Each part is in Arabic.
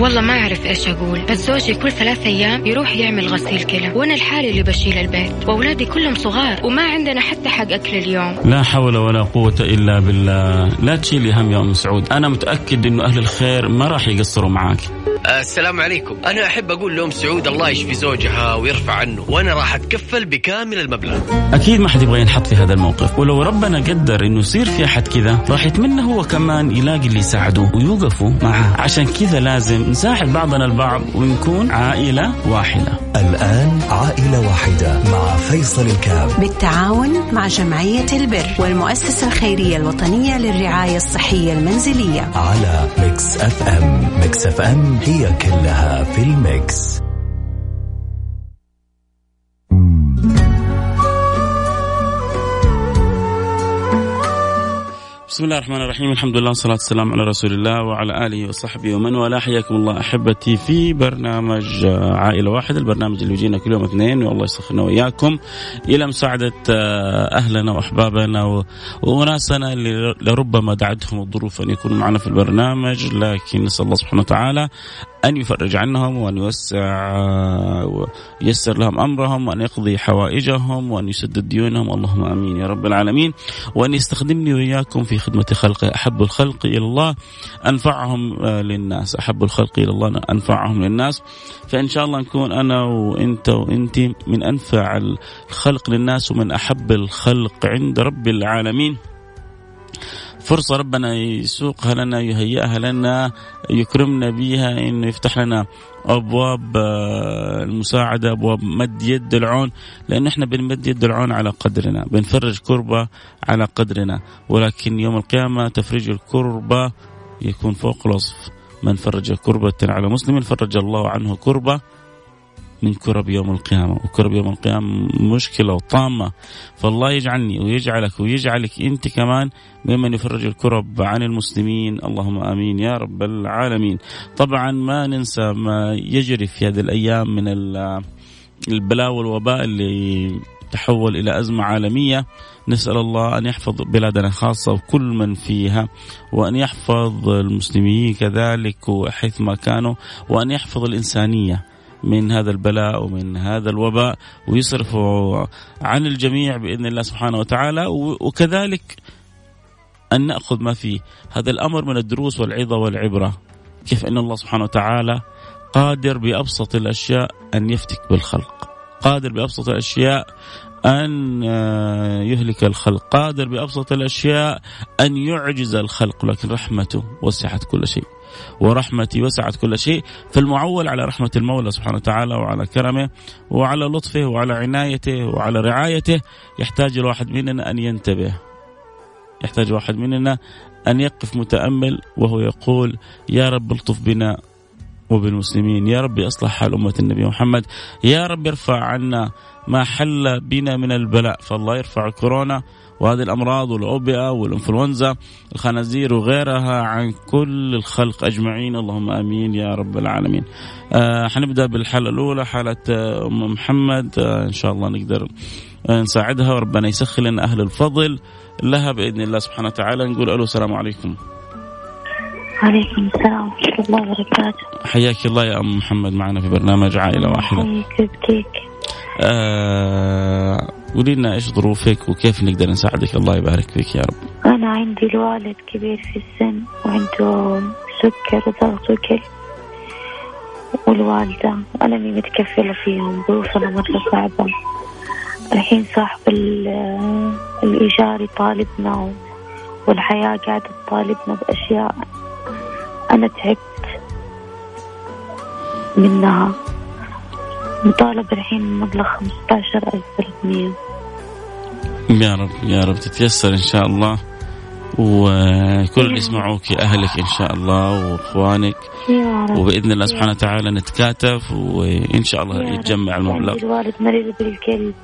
والله ما أعرف إيش أقول بس زوجي كل ثلاث أيام يروح يعمل غسيل كلى وأنا الحالي اللي بشيل البيت وأولادي كلهم صغار وما عندنا حتى حق أكل اليوم. لا حول ولا قوة إلا بالله. لا تشيلي هم يا أم سعود. أنا متأكد أنه أهل الخير ما راح يقصروا معاك. السلام عليكم. أنا أحب أقول لأم سعود الله يشفي زوجها ويرفع عنه وأنا راح أتكفل بكامل المبلغ. أكيد ما حد يبغى ينحط في هذا الموقف ولو ربنا قدر أنه يصير في أحد كذا راح يتمنى هو كمان يلاقي اللي يساعده ويوقفوا معه. عشان كذا لازم نساعد بعضنا البعض ونكون عائلة واحدة. الآن عائلة واحدة مع فيصل الكام بالتعاون مع جمعية البر والمؤسسة الخيرية الوطنية للرعاية الصحية المنزلية. على Mix FM. Mix FM هي كلها في ال mix. بسم الله الرحمن الرحيم الحمد لله والصلاة والسلام على رسول الله وعلى آله وصحبه ومن والاه حياكم الله أحبتي في برنامج عائلة واحدة البرنامج اللي يجينا كل يوم اثنين. والله يسخرنا وإياكم. إلى مساعدة أهلنا وأحبابنا وناسنا اللي لربما دعتهم الظروف أن يكونوا معنا في البرنامج. لكن نسأل الله سبحانه وتعالى أن يفرج عنهم وأن يوسع ويسر لهم أمرهم وأن يقضي حوائجهم وأن يسدد ديونهم. اللهم آمين يا رب العالمين. وأن يستخدمني وإياكم في خدمة خلقه أحب الخلق إلى الله أنفعهم للناس. أحب الخلق إلى الله أنفعهم للناس. فإن شاء الله نكون أنا وإنت وإنت من أنفع الخلق للناس ومن أحب الخلق عند رب العالمين. فرصة ربنا يسوقها لنا يهيئها لنا يكرمنا بها إنه يفتح لنا أبواب المساعدة أبواب مد يد العون لأن إحنا بنمد يد العون على قدرنا بنفرج كربة على قدرنا ولكن يوم القيامة تفريج الكربة يكون فوق الوصف. من فرج كربة على مسلم فرج الله عنه كربة من كرب يوم القيامة. وكرب يوم القيامة مشكلة وطامة. فالله يجعلني ويجعلك ويجعلك أنت كمان ممن يفرج الكرب عن المسلمين. اللهم آمين يا رب العالمين. طبعا ما ننسى ما يجري في هذه الأيام من البلاء والوباء اللي تحول إلى أزمة عالمية. نسأل الله أن يحفظ بلادنا خاصة وكل من فيها وأن يحفظ المسلمين كذلك وحيث ما كانوا وأن يحفظ الإنسانية. من هذا البلاء ومن هذا الوباء ويصرفوا عن الجميع بإذن الله سبحانه وتعالى. وكذلك أن نأخذ ما فيه هذا الأمر من الدروس والعظة والعبرة. كيف أن الله سبحانه وتعالى قادر بأبسط الأشياء أن يفتك بالخلق. قادر بأبسط الأشياء أن يهلك الخلق. قادر بأبسط الأشياء أن يعجز الخلق لكن رحمته وسعت كل شيء. ورحمتي وسعت كل شيء. فالمعول على رحمة المولى سبحانه وتعالى وعلى كرمه وعلى لطفه وعلى عنايته وعلى رعايته يحتاج الواحد مننا أن ينتبه. يحتاج واحد مننا أن يقف متأمل وهو يقول يا رب الطف بنا وبالمسلمين. يا رب أصلح حال أمة النبي محمد. يا رب ارفع عنا ما حل بنا من البلاء. فالله يرفع كورونا وهذه الأمراض والأوبئة والإنفلونزا الخنازير وغيرها عن كل الخلق أجمعين. اللهم آمين يا رب العالمين. آه حنبدأ بالحالة الأولى حالة آه، أم محمد. آه إن شاء الله نقدر آه نساعدها. وربنا يسخر لنا أهل الفضل لها بإذن الله سبحانه وتعالى. نقول ألو السلام عليكم. عليكم السلام ورحمة الله وبركاته. حياك الله يا أم محمد. معنا في برنامج عائلة واحدة. حياك يبكيك آه قولي لنا إيش ظروفك وكيف نقدر نساعدك؟ الله يبارك فيك يا رب. أنا عندي الوالد كبير في السن وعنده سكر وضغط وكل. والوالدة أنا مي متكفلة فيهم ظروفنا مرة صعبة. الحين صاحب ال- الإيجار يطالبنا والحياة قاعدة تطالبنا بأشياء. أنا تعبت منها. مطالب الحين مبلغ خمسة عشر ألف ثلاثمية يا رب يا رب تتيسر إن شاء الله. وكل اللي يسمعوك اهلك إن شاء الله وإخوانك. وبإذن الله سبحانه وتعالى نتكاتف وإن شاء الله. يتجمع المبلغ. الوالد مريض بالكلب.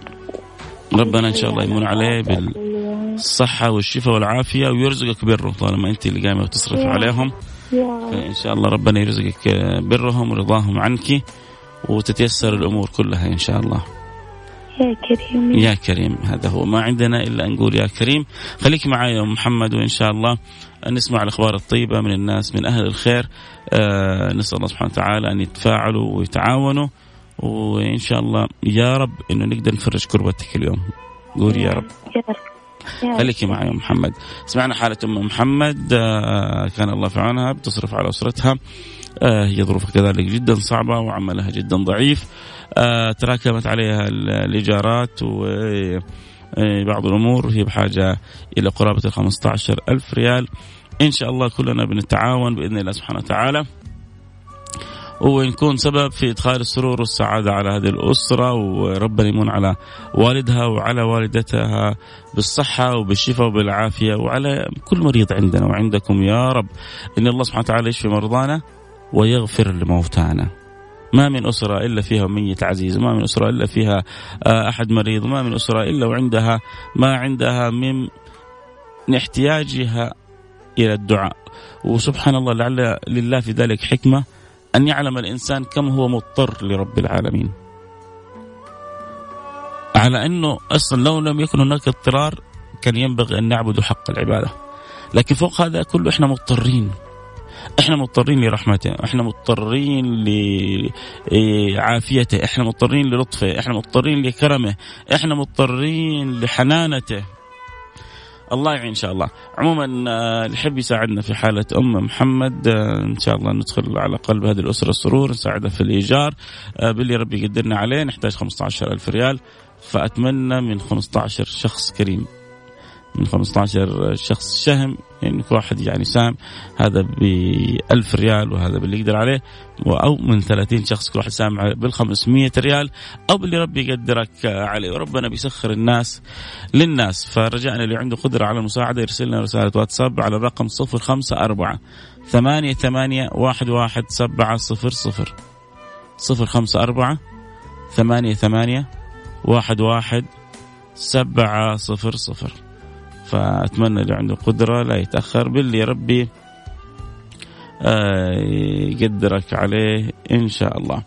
ربنا إن شاء الله يمن عليه بالصحة والشفاء والعافية ويرزقك بره طالما أنت اللي قايمة وتصرف. عليهم. فان شاء الله ربنا يرزقك برهم ورضاهم عنك وتتيسر الأمور كلها إن شاء الله. يا كريم. يا كريم. هذا هو. ما عندنا إلا نقول يا كريم. خليك معي يا محمد وإن شاء الله نسمع الأخبار الطيبة من الناس من أهل الخير. آه نسأل الله سبحانه وتعالى أن يتفاعلوا ويتعاونوا. وإن شاء الله يا رب إنه نقدر نفرج كربتك اليوم. قول يا رب. يا رب. خليكي معي يا محمد. سمعنا حالة أم محمد آه، كان الله في عونها بتصرف على أسرتها. آه، هي ظروفها كذلك جدا صعبة وعملها جدا ضعيف. آه، تراكمت عليها ال- الإيجارات وبعض الأمور. هي بحاجة إلى قرابة ال 15 ألف ريال. إن شاء الله كلنا بنتعاون بإذن الله سبحانه وتعالى. ونكون سبب في إدخال السرور والسعادة على هذه الأسرة وربنا يمن على والدها وعلى والدتها بالصحة وبالشفاء وبالعافية وعلى كل مريض عندنا وعندكم يا رب إن الله سبحانه وتعالى يشفي مرضانا ويغفر لموتانا. ما من أسرة إلا فيها ميت عزيز ما من أسرة إلا فيها آه، أحد مريض ما من أسرة إلا وعندها ما عندها من احتياجها إلى الدعاء وسبحان الله لعل لله في ذلك حكمة أن يعلم الإنسان كم هو مضطر لرب العالمين. على أنه أصلا لو لم يكن هناك اضطرار كان ينبغي أن نعبد حق العبادة. لكن فوق هذا كله إحنا مضطرين. إحنا مضطرين لرحمته إحنا مضطرين لعافيته إحنا مضطرين للطفه إحنا مضطرين لكرمه إحنا مضطرين لحنانته. الله يعين إن شاء الله. عموما آه، اللي يحب يساعدنا في حالة أم محمد آه، إن شاء الله ندخل على قلب هذه الأسرة السرور نساعدها في الإيجار. آه، باللي ربي يقدرنا عليه نحتاج 15 ألف ريال. فأتمنى من 15 شخص كريم. من 15 شخص شهم يعني كل واحد يعني سام هذا ب 1000 ريال وهذا باللي يقدر عليه أو من 30 شخص كل واحد سام بال 500 ريال أو باللي ربي يقدرك عليه. وربنا بيسخر الناس للناس. فرجعنا اللي عنده قدرة على المساعدة يرسل لنا رسالة واتساب على الرقم 054 ثمانية ثمانية واحد واحد سبعة صفر صفر. صفر خمسة أربعة ثمانية ثمانية واحد واحد سبعة صفر صفر. فأتمنى اللي عنده قدرة لا يتأخر باللي ربي آه، يقدرك عليه إن شاء الله.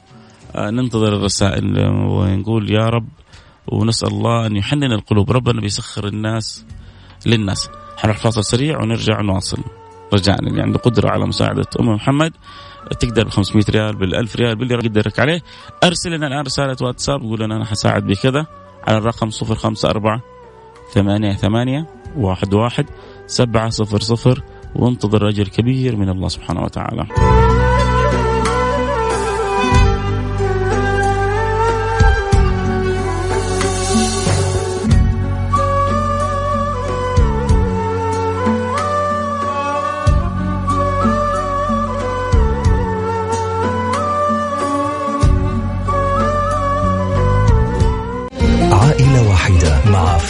آه، ننتظر الرسائل ونقول يا رب ونسأل الله أن يحنن القلوب. ربنا بيسخر الناس للناس. حنروح فاصل سريع ونرجع نواصل. رجعنا اللي عنده قدرة على مساعدة أم محمد تقدر ب 500 ريال بال 1000 ريال باللي يقدرك عليه. أرسل لنا الآن رسالة واتساب قول لنا أنا حساعد بكذا على الرقم 054 ثمانية ثمانية واحد واحد سبعة صفر صفر وانتظر أجر كبير من الله سبحانه وتعالى.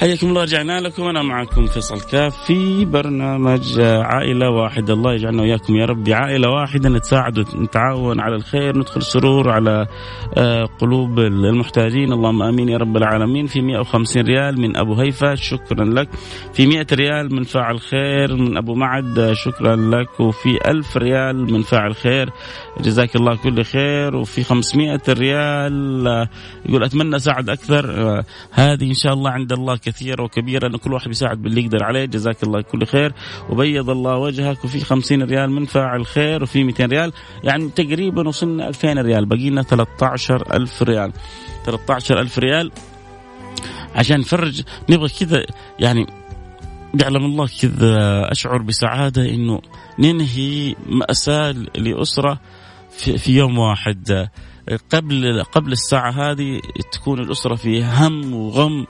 حياكم الله رجعنا لكم. أنا معكم فيصل كاف في برنامج عائلة واحدة. الله يجعلنا وإياكم يا رب عائله واحدة نتساعد ونتعاون على الخير ندخل سرور على آه، قلوب المحتاجين. اللهم آمين يا رب العالمين. في 150 ريال من أبو هيفا شكرا لك. في 100 ريال من فاعل خير من أبو معد شكرا لك. وفي 1000 ريال من فاعل خير جزاك الله كل خير. وفي 500 ريال آه، يقول أتمنى أساعد أكثر. آه، هذه إن شاء الله عند الله. كثيره وكبيره ان كل واحد بيساعد باللي يقدر عليه. جزاك الله كل خير. وبيض الله وجهك وفي 50 ريال من فاعل خير وفي 200 ريال. يعني تقريبا وصلنا 2000 ريال. باقي لنا 13000 ريال. 13000 ريال. عشان نفرج نبغى كذا يعني يعلم الله كذا أشعر بسعادة إنه ننهي مأساة لأسرة في, في يوم واحد. قبل قبل الساعة هذه تكون الأسرة في هم وغم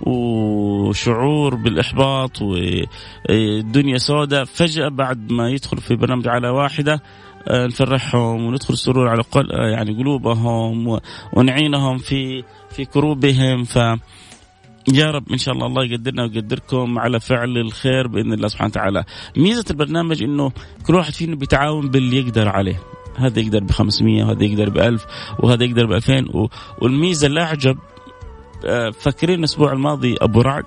وشعور بالإحباط والدنيا سوداء فجأة بعد ما يدخل في برنامج على واحدة آه، نفرحهم وندخل السرور على قل آه، يعني قلوبهم ونعينهم في في كروبهم ف يا رب إن شاء الله الله يقدرنا ويقدركم على فعل الخير بإذن الله سبحانه وتعالى. ميزة البرنامج إنه كل واحد فينا بيتعاون باللي يقدر عليه. هذا يقدر ب 500 وهذا يقدر ب 1000 وهذا يقدر ب 2000 والميزة اللي اعجب آه، فاكرين الأسبوع الماضي أبو رعد؟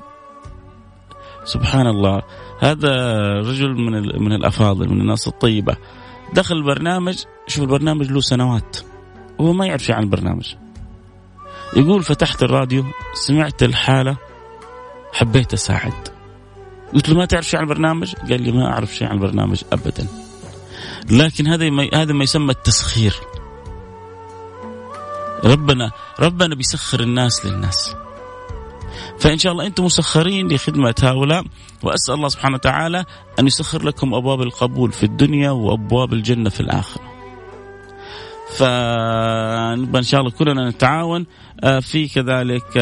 سبحان الله. هذا رجل من من الأفاضل من الناس الطيبة. دخل البرنامج شوف البرنامج له سنوات. وهو ما يعرف شيء عن البرنامج. يقول فتحت الراديو سمعت الحالة حبيت أساعد. قلت له ما تعرف شيء عن البرنامج؟ قال لي ما أعرف شيء عن البرنامج أبدا. لكن هذا ما هذا ما يسمى التسخير. ربنا ربنا بيسخر الناس للناس. فإن شاء الله أنتم مسخرين لخدمة هؤلاء وأسأل الله سبحانه وتعالى أن يسخر لكم أبواب القبول في الدنيا وأبواب الجنة في الآخرة. فنبقى إن شاء الله كلنا نتعاون آه، في كذلك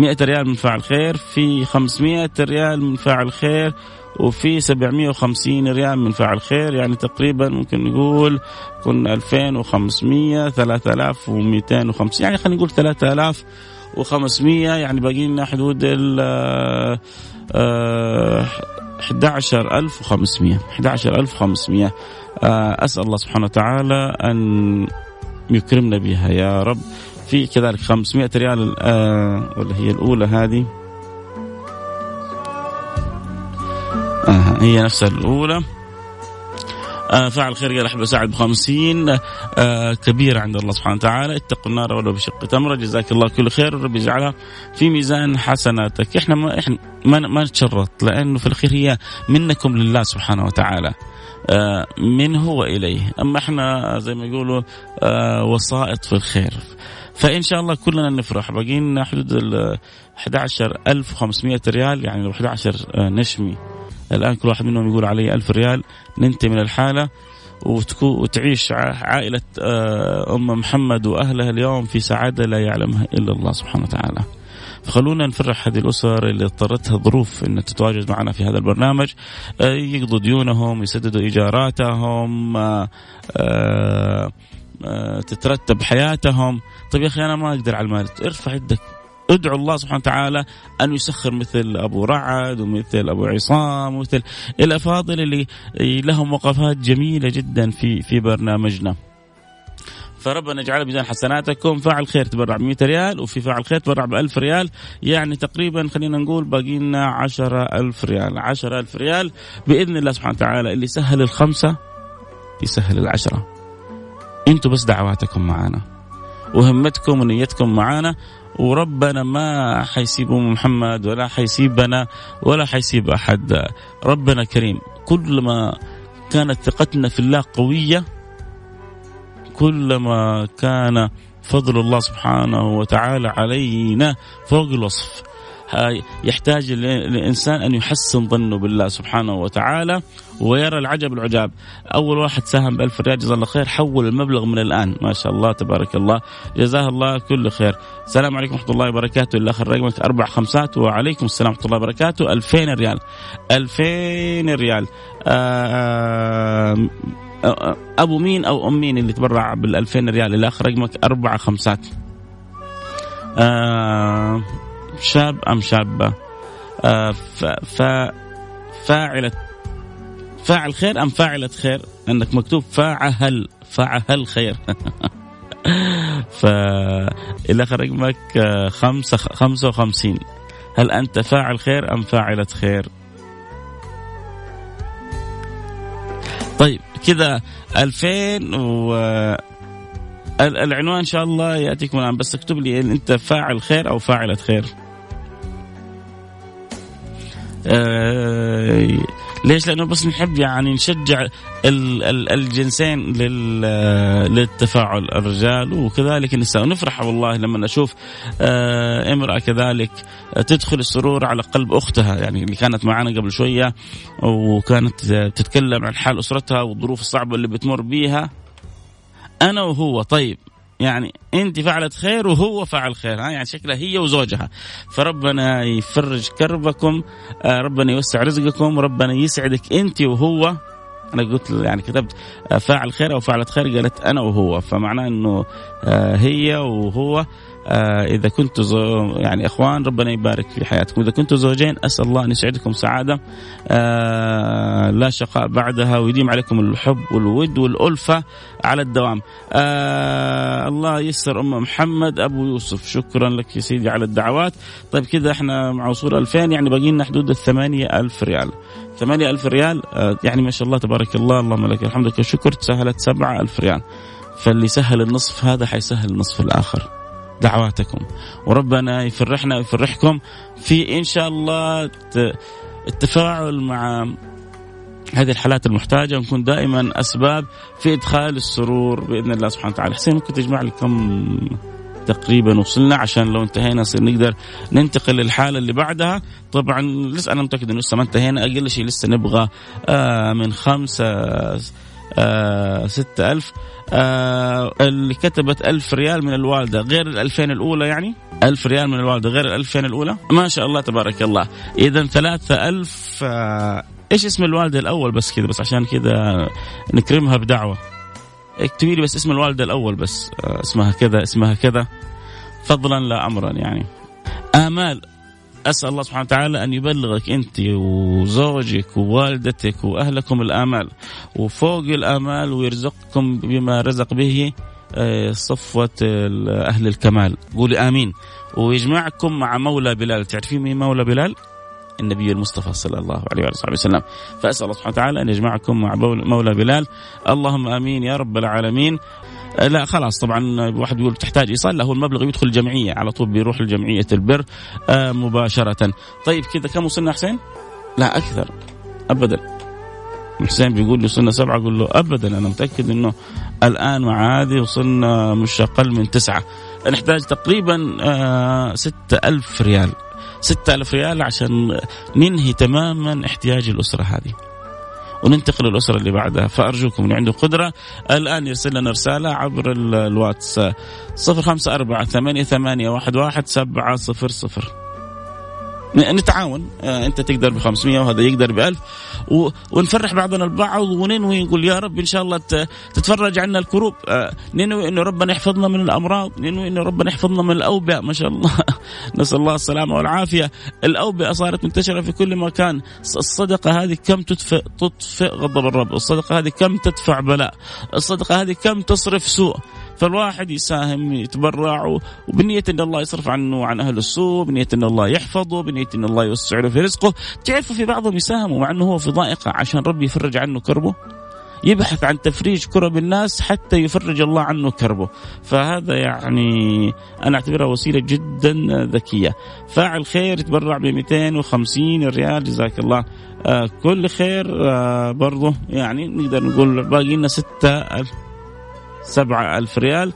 100 آه، ريال من فاعل خير في 500 ريال من فاعل خير وفي 750 ريال من فاعل خير. يعني تقريبا ممكن نقول كنا 2500 3250 يعني خلينا نقول 3500 يعني باقي لنا حدود ال 11500 11500 أسأل الله سبحانه وتعالى أن يكرمنا بها يا رب. في كذلك 500 ريال آه ولا هي الأولى هذه. آه هي نفسها الأولى. آه فعل خير قال أحب أساعد بخمسين. آه كبيرة عند الله سبحانه وتعالى. اتقوا النار ولو بشق تمرة جزاك الله كل خير. ورب يجعلها في ميزان حسناتك. إحنا ما إحنا ما, ما نتشرط لأنه في الأخير هي منكم لله سبحانه وتعالى. آه منه وإليه. أما إحنا زي ما يقولوا آه وسائط في الخير. فإن شاء الله كلنا نفرح. باقي لنا حدود ال 11500 ريال يعني لو 11 آه، نشمي. الآن كل واحد منهم يقول علي ألف ريال ننتهي من وتكون وتعيش عائلة آه، أم محمد وأهلها اليوم في سعادة لا يعلمها إلا الله سبحانه وتعالى. فخلونا نفرح هذه الأسر اللي اضطرتها ظروف أن تتواجد معنا في هذا البرنامج. آه، يقضوا ديونهم يسددوا إيجاراتهم تترتب حياتهم. طيب يا أخي أنا ما أقدر على المال. ارفع يدك. ادعو الله سبحانه وتعالى أن يسخر مثل أبو رعد ومثل أبو عصام ومثل الافاضل اللي لهم وقفات جميلة جدا في في برنامجنا. فربنا يجعل ميزان حسناتكم. فاعل خير تبرع ب 100 ريال وفي فاعل خير تبرع ب 1000 ريال. يعني تقريبا خلينا نقول باقي لنا 10000 ريال. 10000 ريال بإذن الله سبحانه وتعالى. اللي سهل الخمسة يسهل العشرة. أنتم بس دعواتكم معنا. وهمتكم ونيتكم معنا وربنا ما حيسيب محمد ولا حيسيبنا ولا حيسيب أحد. ربنا كريم. كلما كانت ثقتنا في الله قوية كلما كان فضل الله سبحانه وتعالى علينا فوق الوصف. يحتاج الإنسان أن يحسن ظنه بالله سبحانه وتعالى. ويرى العجب العجاب. أول واحد ساهم ب 1000 ريال جزاه الله خير حول المبلغ من الآن. ما شاء الله تبارك الله. جزاه الله كل خير. السلام عليكم ورحمة الله وبركاته. الاخ رقمك أربع خمسات. وعليكم السلام ورحمة الله وبركاته. 2000 ريال. 2000 ريال. آه أبو مين أو أم مين اللي تبرع بال 2000 ريال الاخ رقمك أربع خمسات. آه شاب أم شابة؟ آه فاعلة فاعل خير أم فاعلة خير؟ انك مكتوب فاعل فاعل خير. فالاخ رقمك آه، خمسة خمسة وخمسين. هل أنت فاعل خير أم فاعلة خير؟ طيب كذا 2000 و العنوان إن شاء الله ياتيكم الآن بس اكتب لي أنت فاعل خير أو فاعلة خير. آه ليش؟ لأنه بس نحب يعني نشجع ال ال الجنسين للتفاعل الرجال وكذلك النساء. ونفرح والله لما نشوف آه امرأة كذلك تدخل السرور على قلب أختها. يعني اللي كانت معنا قبل شوية وكانت تتكلم عن حال أسرتها والظروف الصعبة اللي بتمر بيها. أنا وهو طيب يعني انت فعلت خير وهو فعل خير. ها يعني شكلها هي وزوجها. فربنا يفرج كربكم آه، ربنا يوسع رزقكم ربنا يسعدك انت وهو. أنا قلت يعني كتبت آه، فاعل خير أو فعلت خير؟ قالت أنا وهو. فمعناه إنه آه، هي وهو آه إذا زو يعني إخوان ربنا يبارك في حياتكم. إذا كنتوا زوجين أسأل الله أن يسعدكم سعادة لا شقاء بعدها ويديم عليكم الحب والود والألفة على الدوام. الله يسر أم محمد أبو يوسف. شكرا لك يا سيدي على الدعوات. طيب كذا إحنا مع وصول 2000 يعني باقي لنا حدود الثمانية ألف ريال. ثمانية ألف ريال. آه يعني ما شاء الله تبارك الله اللهم لك الحمد لك الشكر. تسهلت سبعة ألف ريال. فاللي سهل النصف هذا حيسهل النصف الآخر. دعواتكم. وربنا يفرحنا ويفرحكم في إن شاء الله التفاعل مع هذه الحالات المحتاجة. ونكون دائما أسباب في إدخال السرور بإذن الله سبحانه وتعالى. حسين ممكن تجمع لي كم تقريبا وصلنا عشان لو انتهينا نصير نقدر ننتقل للحالة اللي بعدها. طبعا لسه أنا متأكد إنه لسه ما انتهينا. أقل شيء لسه نبغى آه من خمسة آه ستة ألف آه اللي كتبت ألف ريال من الوالدة غير الألفين الأولى يعني؟ ألف ريال من الوالدة غير الألفين الأولى؟ ما شاء الله تبارك الله. إذا ثلاثة ألف آه إيش اسم الوالدة الأول بس كذا بس عشان كذا نكرمها بدعوة. اكتبي لي بس اسم الوالدة الأول بس. آه اسمها كذا اسمها كذا. فضلا لا أمرا يعني. آمال أسأل الله سبحانه وتعالى أن يبلغك أنت وزوجك ووالدتك وأهلكم الآمال وفوق الآمال ويرزقكم بما رزق به آه، صفوة أهل الكمال. قولي آمين. ويجمعكم مع مولى بلال. تعرفين مين مولى بلال؟ النبي المصطفى صلى الله عليه وصحبه وسلم. فأسأل الله سبحانه وتعالى أن يجمعكم مع مولى بلال. اللهم آمين يا رب العالمين. لا خلاص طبعا واحد يقول تحتاج إيصال. لا هو المبلغ يدخل الجمعية على طول بيروح لجمعية البر آه مباشرة. طيب كذا كم وصلنا حسين؟ لا أكثر. ابدا. حسين بيقول لي وصلنا سبعة أقول له أبدا أنا متأكد أنه الآن مع هذه وصلنا مش أقل من تسعة. نحتاج تقريبا آه ستة ألف ريال. ستة ألف ريال عشان ننهي تماما احتياج الأسرة هذه. وننتقل للأسرة اللي بعدها. فأرجوكم اللي عنده قدرة الآن يرسل لنا رسالة عبر الواتس. صفر خمسة أربعة ثمانية ثمانية واحد واحد سبعة صفر صفر. نتعاون. آه، انت تقدر ب 500 وهذا يقدر ب 1000 ونفرح بعضنا البعض وننوي نقول يا رب إن شاء الله تتفرج عنا الكروب. آه، ننوي انه ربنا يحفظنا من الأمراض. ننوي انه ربنا يحفظنا من الأوبئة. ما شاء الله. نسأل الله السلامة والعافية. الأوبئة صارت منتشرة في كل مكان. الصدقة هذه كم تطفئ تطفئ؟ غضب الرب. الصدقة هذه كم تدفع بلاء؟ الصدقة هذه كم تصرف سوء؟ فالواحد يساهم يتبرع وبنية أن الله يصرف عنه عن أهل السوء بنية أن الله يحفظه بنية أن الله يوسع له في رزقه. تعرفوا في بعضهم يساهموا مع أنه هو في ضائقة عشان ربي يفرج عنه كربه؟ يبحث عن تفريج كرب الناس حتى يفرج الله عنه كربه. فهذا يعني أنا أعتبرها وسيلة جدا ذكية. فاعل خير يتبرع ب 250 ريال جزاك الله. آه كل خير آه برضه يعني نقدر نقول باقي لنا 6000 سبعة ألف ريال.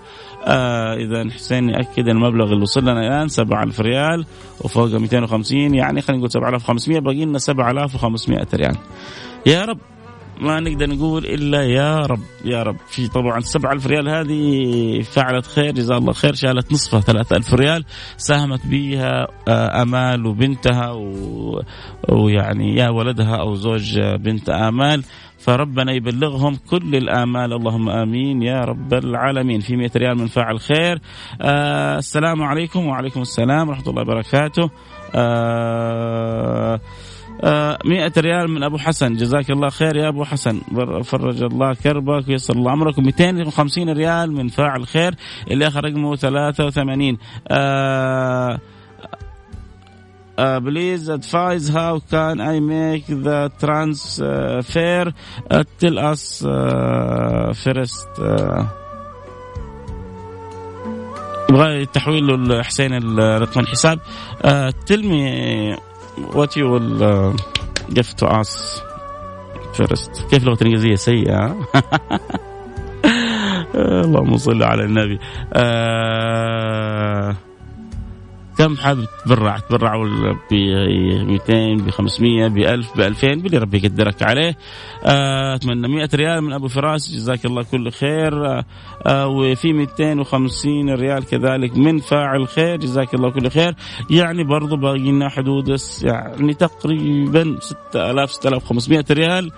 آه إذا حسين يأكد المبلغ اللي وصل لنا الآن سبعة ألف ريال وفوق 250 يعني خلينا نقول 7500 باقي لنا 7500 ريال. يا رب ما نقدر نقول إلا يا رب يا رب. في طبعا 7000 ريال هذه فعلت خير جزاها الله خير شالت نصفها 3000 ريال ساهمت بها آه، آمال وبنتها و... ويعني يا ولدها أو زوج بنت آمال. فربنا يبلغهم كل الآمال. اللهم آمين يا رب العالمين. في 100 ريال من فاعل خير. آه السلام عليكم وعليكم السلام ورحمة الله وبركاته. آه آه مئة ريال من أبو حسن. جزاك الله خير يا أبو حسن. فرج الله كربك ويسر الله أمرك. 250 ريال من فاعل خير. اللي آخر رقمه 83 آه Uh, can I make the transfer uh, tell us uh, first uh, يبغى تحويل له حسين رقم الحساب uh, me what you will uh, give to us first كيف لغة الإنجليزية سيئة اللهم صل على النبي uh, كم حابب تبرع؟ تبرع ب 200 ب 500 ب 1000 ب 2000 باللي ربي يقدرك عليه. آه، أتمنى 100 ريال من أبو فراس جزاك الله كل خير. آه، آه، وفي 250 ريال كذلك من فاعل خير جزاك الله كل خير. يعني برضو باقي لنا حدود يعني تقريبا 6000 6500 ريال.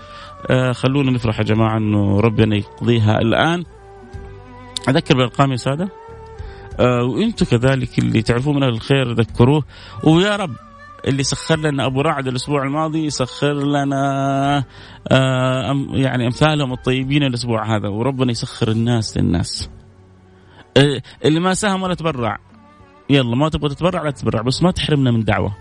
خلونا نفرح يا جماعة إنه ربنا يقضيها الآن. أذكر بالارقام يا سادة. وأنتم كذلك اللي تعرفون من الخير ذكروه. ويا رب اللي سخر لنا أبو رعد الأسبوع الماضي يسخر لنا آه يعني أمثالهم الطيبين الأسبوع هذا وربنا يسخر الناس للناس. آه اللي ما ساهم ولا تبرع. يلا ما تبغى تتبرع لا تتبرع بس ما تحرمنا من دعوة.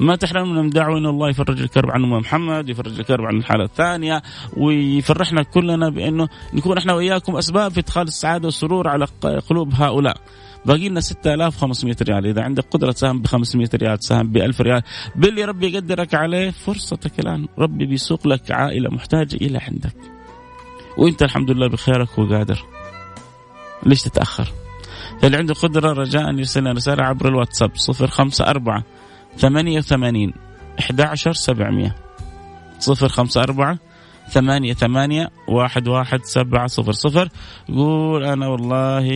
ما تحرمنا من دعوة إن الله يفرج الكرب عن أم محمد يفرج الكرب عن الحالة الثانية ويفرحنا كلنا بأنه نكون إحنا وإياكم أسباب في إدخال السعادة والسرور على قلوب هؤلاء. باقي لنا 6500 ريال. إذا عندك قدرة تساهم ب 500 ريال تساهم ب 1000 ريال باللي ربي يقدرك عليه فرصتك الآن ربي بيسوق لك عائلة محتاجة إلى عندك. وأنت الحمد لله بخيرك وقادر. ليش تتأخر؟ اللي عنده قدرة رجاء يرسل لنا رسالة عبر الواتساب 054 88 11 700 054 ثمانية ثمانية واحد واحد سبعة صفر صفر. يقول أنا والله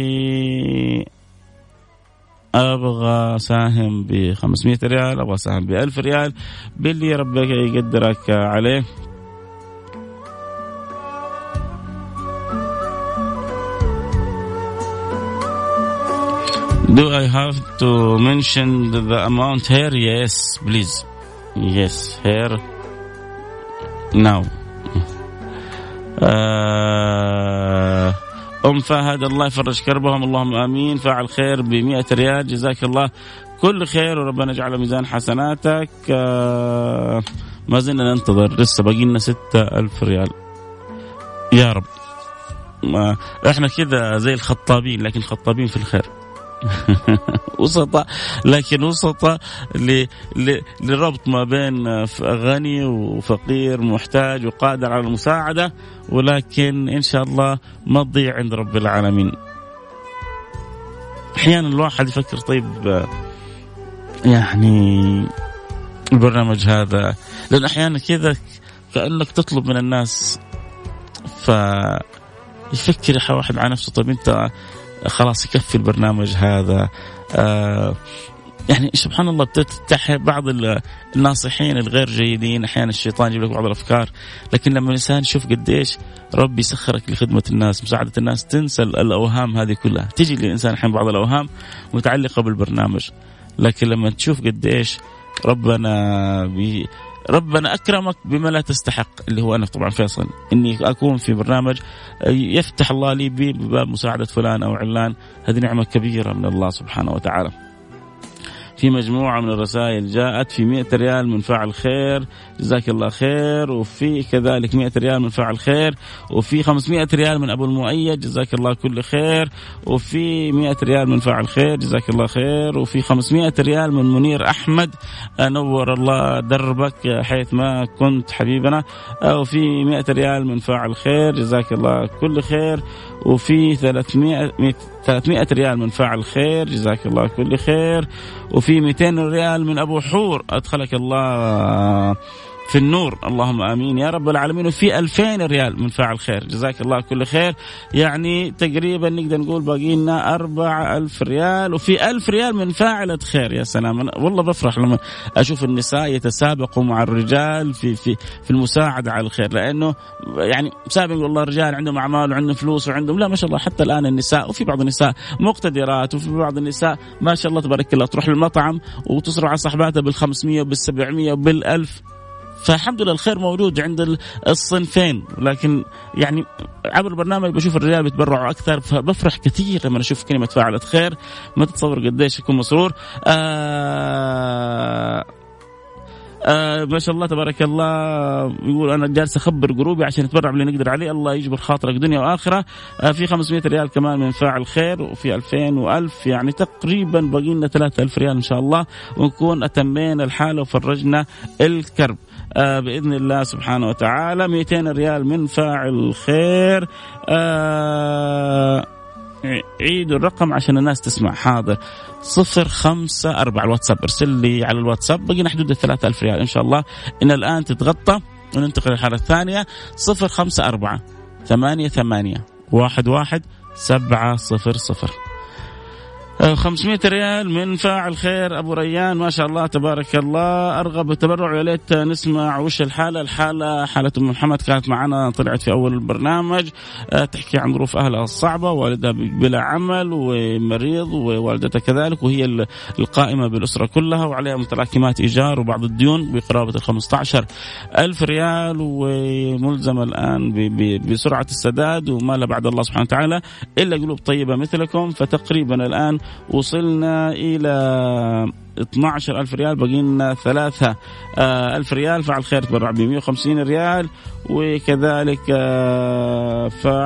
أبغى ساهم ب 500 ريال أبغى ساهم ب 1000 ريال باللي ربك يقدرك عليه Do I have to mention the amount here? Yes, please. Yes, here. Now. Uh, أم فهد الله يفرج كربهم اللهم آمين. فاعل خير ب ريال جزاك الله. كل خير وربنا يجعله ميزان حسناتك. آه ما زلنا ننتظر لسه باقي لنا 6000 ريال. يا رب. ما إحنا كذا زي الخطابين لكن خطابين في الخير. وسطاء لكن وسطاء لربط ما بين غني وفقير محتاج وقادر على المساعدة ولكن إن شاء الله ما تضيع عند رب العالمين. أحيانا الواحد يفكر طيب يعني البرنامج هذا لأن أحيانا كذا كأنك تطلب من الناس ف يفكر واحد على نفسه طيب أنت خلاص يكفي البرنامج هذا. آه يعني سبحان الله بتفتح بعض الناصحين الغير جيدين أحيانا الشيطان يجيب لك بعض الأفكار. لكن لما الإنسان يشوف قديش ربي يسخرك لخدمة الناس مساعدة الناس تنسى الأوهام هذه كلها. تجي للإنسان الحين بعض الأوهام متعلقة بالبرنامج. لكن لما تشوف قديش ربنا بي ربنا أكرمك بما لا تستحق اللي هو أنا طبعا فيصل إني أكون في برنامج يفتح الله لي بباب مساعدة فلان أو علان هذه نعمة كبيرة من الله سبحانه وتعالى. في مجموعة من الرسائل جاءت في 100 ريال من فاعل خير. جزاك الله خير. وفي كذلك 100 ريال من فاعل خير. وفي 500 ريال من أبو المؤيد. جزاك الله كل خير. وفي 100 ريال من فاعل خير. جزاك الله خير. وفي 500 ريال من منير أحمد. نور الله دربك حيث ما كنت حبيبنا. وفي 100 ريال من فاعل خير. جزاك الله كل خير. وفي 300 300 ريال من فاعل خير جزاك الله كل خير. وفي 200 ريال من أبو حور أدخلك الله. في النور. اللهم آمين. يا رب العالمين. وفي 2000 ريال من فاعل خير. جزاك الله كل خير. يعني تقريبا نقدر نقول باقي لنا 4000 ريال. وفي 1000 ريال من فاعلة خير. يا سلام. أنا والله بفرح لما أشوف النساء يتسابقوا مع الرجال في في في المساعدة على الخير. لأنه يعني سابق والله الرجال عندهم أعمال وعندهم فلوس وعندهم لا ما شاء الله. حتى الآن النساء وفي بعض النساء مقتدرات وفي بعض النساء ما شاء الله تبارك الله تروح للمطعم وتصرف على صاحباتها بال 500 وبال 700 وبال 1000 فالحمد لله الخير موجود عند الصنفين. لكن يعني عبر البرنامج بشوف الرجال بيتبرعوا أكثر فبفرح كثير لما أشوف كلمة فاعلة خير. ما تتصور قديش يكون مسرور. آه آه ما شاء الله تبارك الله. يقول أنا جالس أخبر جروبي عشان نتبرع باللي نقدر عليه. الله يجبر خاطرك دنيا وآخرة. آه في 500 ريال كمان من فاعل خير وفي 2000 و1000 يعني تقريبا باقي لنا 3000 ريال إن شاء الله. ونكون أتمينا الحاله وفرجنا الكرب. بإذن الله سبحانه وتعالى. 200 ريال من فاعل خير. آه عيدوا الرقم عشان الناس تسمع. حاضر. صفر خمسة أربعة. الواتساب ارسل لي على الواتساب. بقينا حدود الثلاثة ألف ريال إن شاء الله. إن الآن تتغطى وننتقل للحالة الثانية. صفر خمسة أربعة ثمانية ثمانية واحد واحد سبعة صفر صفر. 500 ريال من فاعل خير. أبو ريان ما شاء الله تبارك الله. أرغب التبرع يا ليت نسمع وش الحالة. الحالة حالة أم محمد كانت معنا طلعت في أول البرنامج. آه، تحكي عن ظروف أهلها الصعبة والدها بلا عمل ومريض ووالدتها كذلك وهي القائمة بالأسرة كلها وعليها متراكمات إيجار وبعض الديون بقرابة ال 15 ألف ريال. وملزمه الآن بسرعة السداد وما لا بعد الله سبحانه وتعالى إلا قلوب طيبة مثلكم. فتقريبا الآن وصلنا إلى 12 ألف ريال لنا 3 آه، ألف ريال. فعل خير تبرع ب 150 ريال. وكذلك آه، فعلت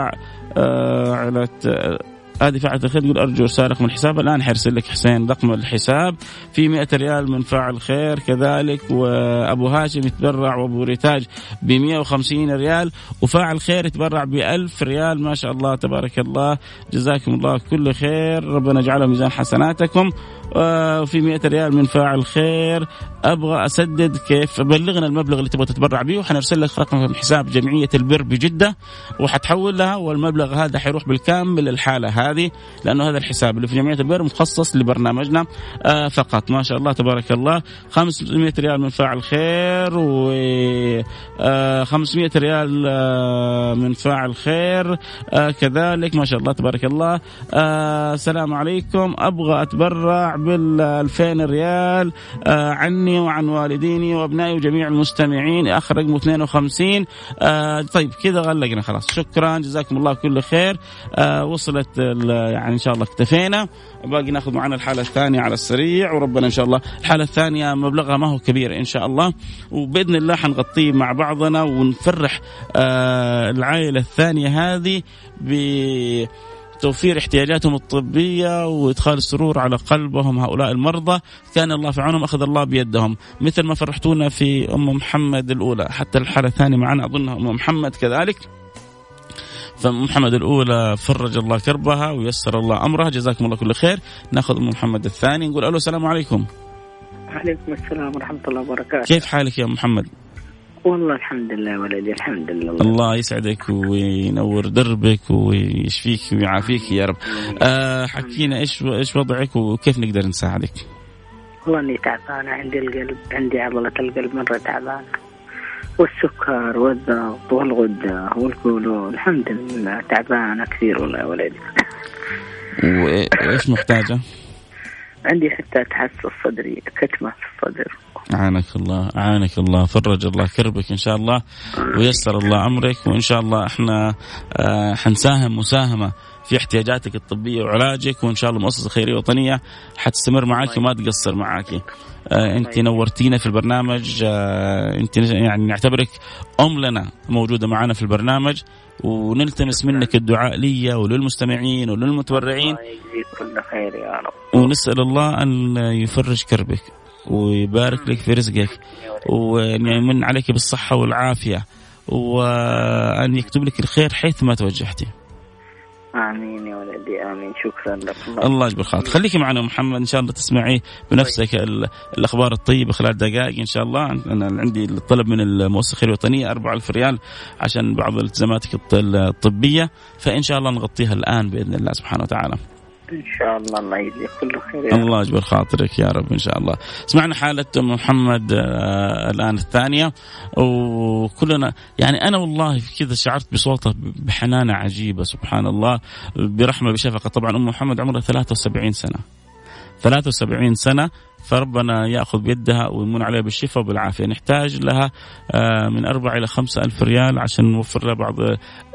آه، هذه فاعل الخير تقول أرجو سارق من الحساب الآن حيرسل لك حسين رقم الحساب في 100 ريال من فاعل خير كذلك وأبو هاشم يتبرع وأبو ريتاج ب 150 ريال وفاعل خير يتبرع ب 1000 ريال. ما شاء الله تبارك الله جزاكم الله كل خير. ربنا يجعله ميزان حسناتكم. وفي 100 ريال من فاعل خير. أبغى أسدد كيف؟ بلغنا المبلغ اللي تبغى تتبرع به وحنرسل لك رقم حساب جمعية البر بجدة وحتحول لها والمبلغ هذا حيروح بالكامل للحاله هذه لأنه هذا الحساب اللي في جمعية البر مخصص لبرنامجنا آه فقط. ما شاء الله تبارك الله. 500 ريال من فاعل خير و آه 500 ريال آه من فاعل خير آه كذلك. ما شاء الله تبارك الله. آه السلام عليكم. أبغى أتبرع بال 2000 ريال آه عني وعن والديني وأبنائي وجميع المستمعين. اخر رقم 52 آه طيب كذا غلقنا خلاص. شكرا جزاكم الله كل خير. آه وصلت يعني إن شاء الله اكتفينا. باقي ناخذ معنا الحالة الثانية على السريع وربنا إن شاء الله الحالة الثانية مبلغها ما هو كبير إن شاء الله. وبإذن الله حنغطيه مع بعضنا ونفرح آه العائلة الثانية هذه ب توفير احتياجاتهم الطبية وإدخال السرور على قلبهم هؤلاء المرضى. كان الله في عونهم أخذ الله بيدهم. مثل ما فرحتونا في أم محمد الأولى حتى الحالة الثانية معنا أظنها أم محمد كذلك. فمحمد الأولى فرج الله كربها ويسر الله أمرها. جزاكم الله كل خير. نأخذ أم محمد الثاني نقول ألو السلام عليكم. وعليكم السلام ورحمة الله وبركاته. كيف حالك يا محمد؟ والله الحمد لله ولدي الحمد لله. الله يسعدك وينور دربك ويشفيك ويعافيك يا رب. آه حكينا إيش إيش وضعك وكيف نقدر نساعدك؟ والله إني تعبانة عندي القلب عندي عضلة القلب مرة تعبانة. والسكر والضغط والغدة والكولون الحمد لله. تعبانة كثير والله يا ولدي. وإيش محتاجة؟ عندي حتى تحسس صدري كتمة في الصدر. أعانك الله أعانك الله فرج الله كربك إن شاء الله ويسر الله أمرك وإن شاء الله إحنا آه حنساهم مساهمة في احتياجاتك الطبية وعلاجك وإن شاء الله مؤسسة خيرية وطنية حتستمر معك وما تقصر معك آه أنت نورتينا في البرنامج آه أنت يعني نعتبرك أم لنا موجودة معنا في البرنامج ونلتمس منك الدعاء لي وللمستمعين وللمتبرعين. الله يجزيك كل خير يا رب. ونسأل الله أن يفرج كربك. ويبارك لك في رزقك وان يمن عليك بالصحة والعافية وأن يكتب لك الخير حيث ما توجهتي. آمين يا ولدي آمين. شكرا لك. الله, يجبر خاطر خليكي معنا محمد إن شاء الله تسمعي بنفسك الأخبار الطيبة خلال دقائق إن شاء الله. أنا عندي الطلب من المؤسسه الوطنية 4000 ريال عشان بعض التزاماتك الطبية. فإن شاء الله نغطيها الآن بإذن الله سبحانه وتعالى. ان شاء الله الله يجزيك كل خير الله يجبر خاطرك يا رب إن شاء الله. سمعنا حالة محمد آه الآن الثانية. وكلنا يعني أنا والله كذا شعرت بصوته بحنانة عجيبة سبحان الله برحمة بشفقة. طبعا أم محمد عمرها 73 سنة. 73 سنة فربنا يأخذ بيدها ويمن عليها بالشفاء وبالعافية. نحتاج لها آه، من أربعة إلى خمسة ألف ريال عشان نوفر لها بعض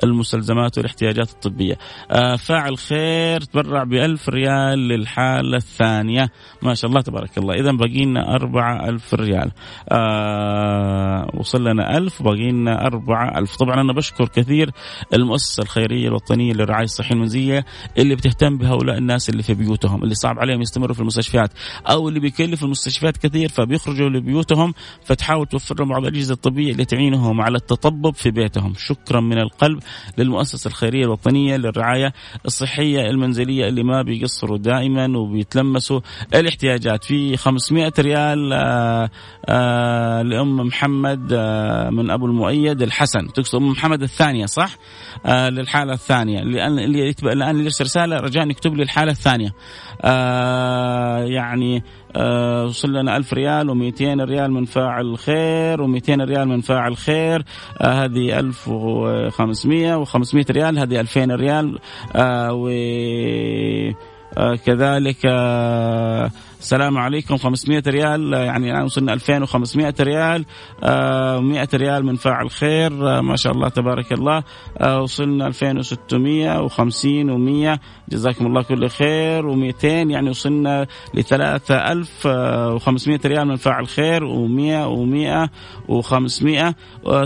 المستلزمات والاحتياجات الطبية. آه، فاعل خير تبرع بألف ريال للحالة الثانية. ما شاء الله تبارك الله. إذا باقي لنا أربعة ألف ريال. آه، وصل لنا ألف باقي لنا أربعة ألف. طبعا أنا بشكر كثير المؤسسة الخيرية الوطنية للرعاية الصحية المنزلية اللي بتهتم بهؤلاء الناس اللي في بيوتهم اللي صعب عليهم يستمروا في المستشفيات أو اللي بيك بيكلف المستشفيات كثير فبيخرجوا لبيوتهم فتحاول توفر لهم بعض الأجهزة الطبية اللي تعينهم على التطبب في بيتهم. شكرا من القلب للمؤسسة الخيرية الوطنية للرعاية الصحية المنزلية اللي ما بيقصروا دائما وبيتلمسوا الاحتياجات. في 500 ريال آآ آآ لأم محمد من أبو المؤيد الحسن. تقصد أم محمد الثانية صح؟ للحالة الثانية. اللي الآن اللي يرسل رسالة رجاء يكتب لي الحالة الثانية. يعني آه وصل لنا 1000 ريال و200 ريال من فاعل خير و200 ريال من فاعل خير. آه هذه 1500 و500 ريال هذه 2000 ريال. آه و آه كذلك آه السلام عليكم. 500 ريال يعني الآن وصلنا 2500 ريال آه 100 ريال من فاعل خير آه ما شاء الله تبارك الله. آه وصلنا 2650 و100 جزاكم الله كل خير. و200 يعني وصلنا ل 3500 ريال من فاعل خير و100 و100 و500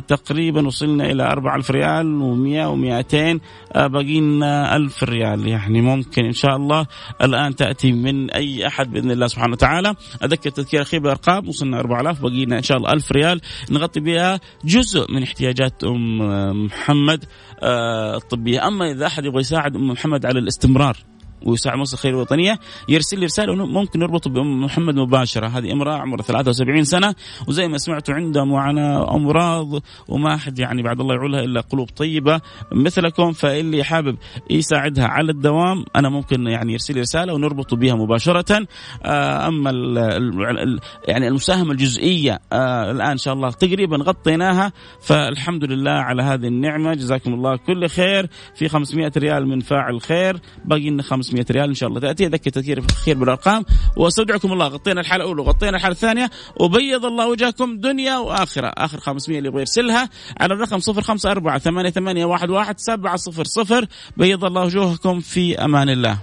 تقريبا وصلنا إلى 4000 ريال و100 و200 آه باقي لنا 1000 ريال يعني ممكن إن شاء الله الآن تأتي من أي أحد بإذن الله. سبحانه وتعالى. أذكر تذكير اخير بالارقام وصلنا 4000 باقي لنا إن شاء الله 1000 ريال. نغطي بها جزء من احتياجات أم محمد الطبية. أما إذا أحد يبغى يساعد أم محمد على الاستمرار ويساعد مؤسسه الخير الوطنية يرسل لي رسالة ممكن نربطه بام محمد مباشرة. هذه امرأة عمرها 73 سنة وزي ما سمعتوا عندها معاناة امراض وما أحد يعني بعد الله يعولها إلا قلوب طيبة. مثلكم فاللي حابب يساعدها على الدوام أنا ممكن يعني يرسل لي رسالة ونربط بها أما ال ال يعني المساهمة الجزئية الآن إن شاء الله تقريبا غطيناها فالحمد لله على هذه النعمة. جزاكم الله كل خير. في 500 ريال من فاعل خير باقي لنا 500 ريال إن شاء الله. تأتي أذكر تذكير خير بالأرقام. وأستودعكم الله. غطينا الحاله الأولى وغطينا الحاله الثانية. وبيض الله وجهكم دنيا وآخرة. آخر 500 اللي يبغى يرسلها على الرقم 054 88 11 700 بيض الله وجوهكم في أمان الله.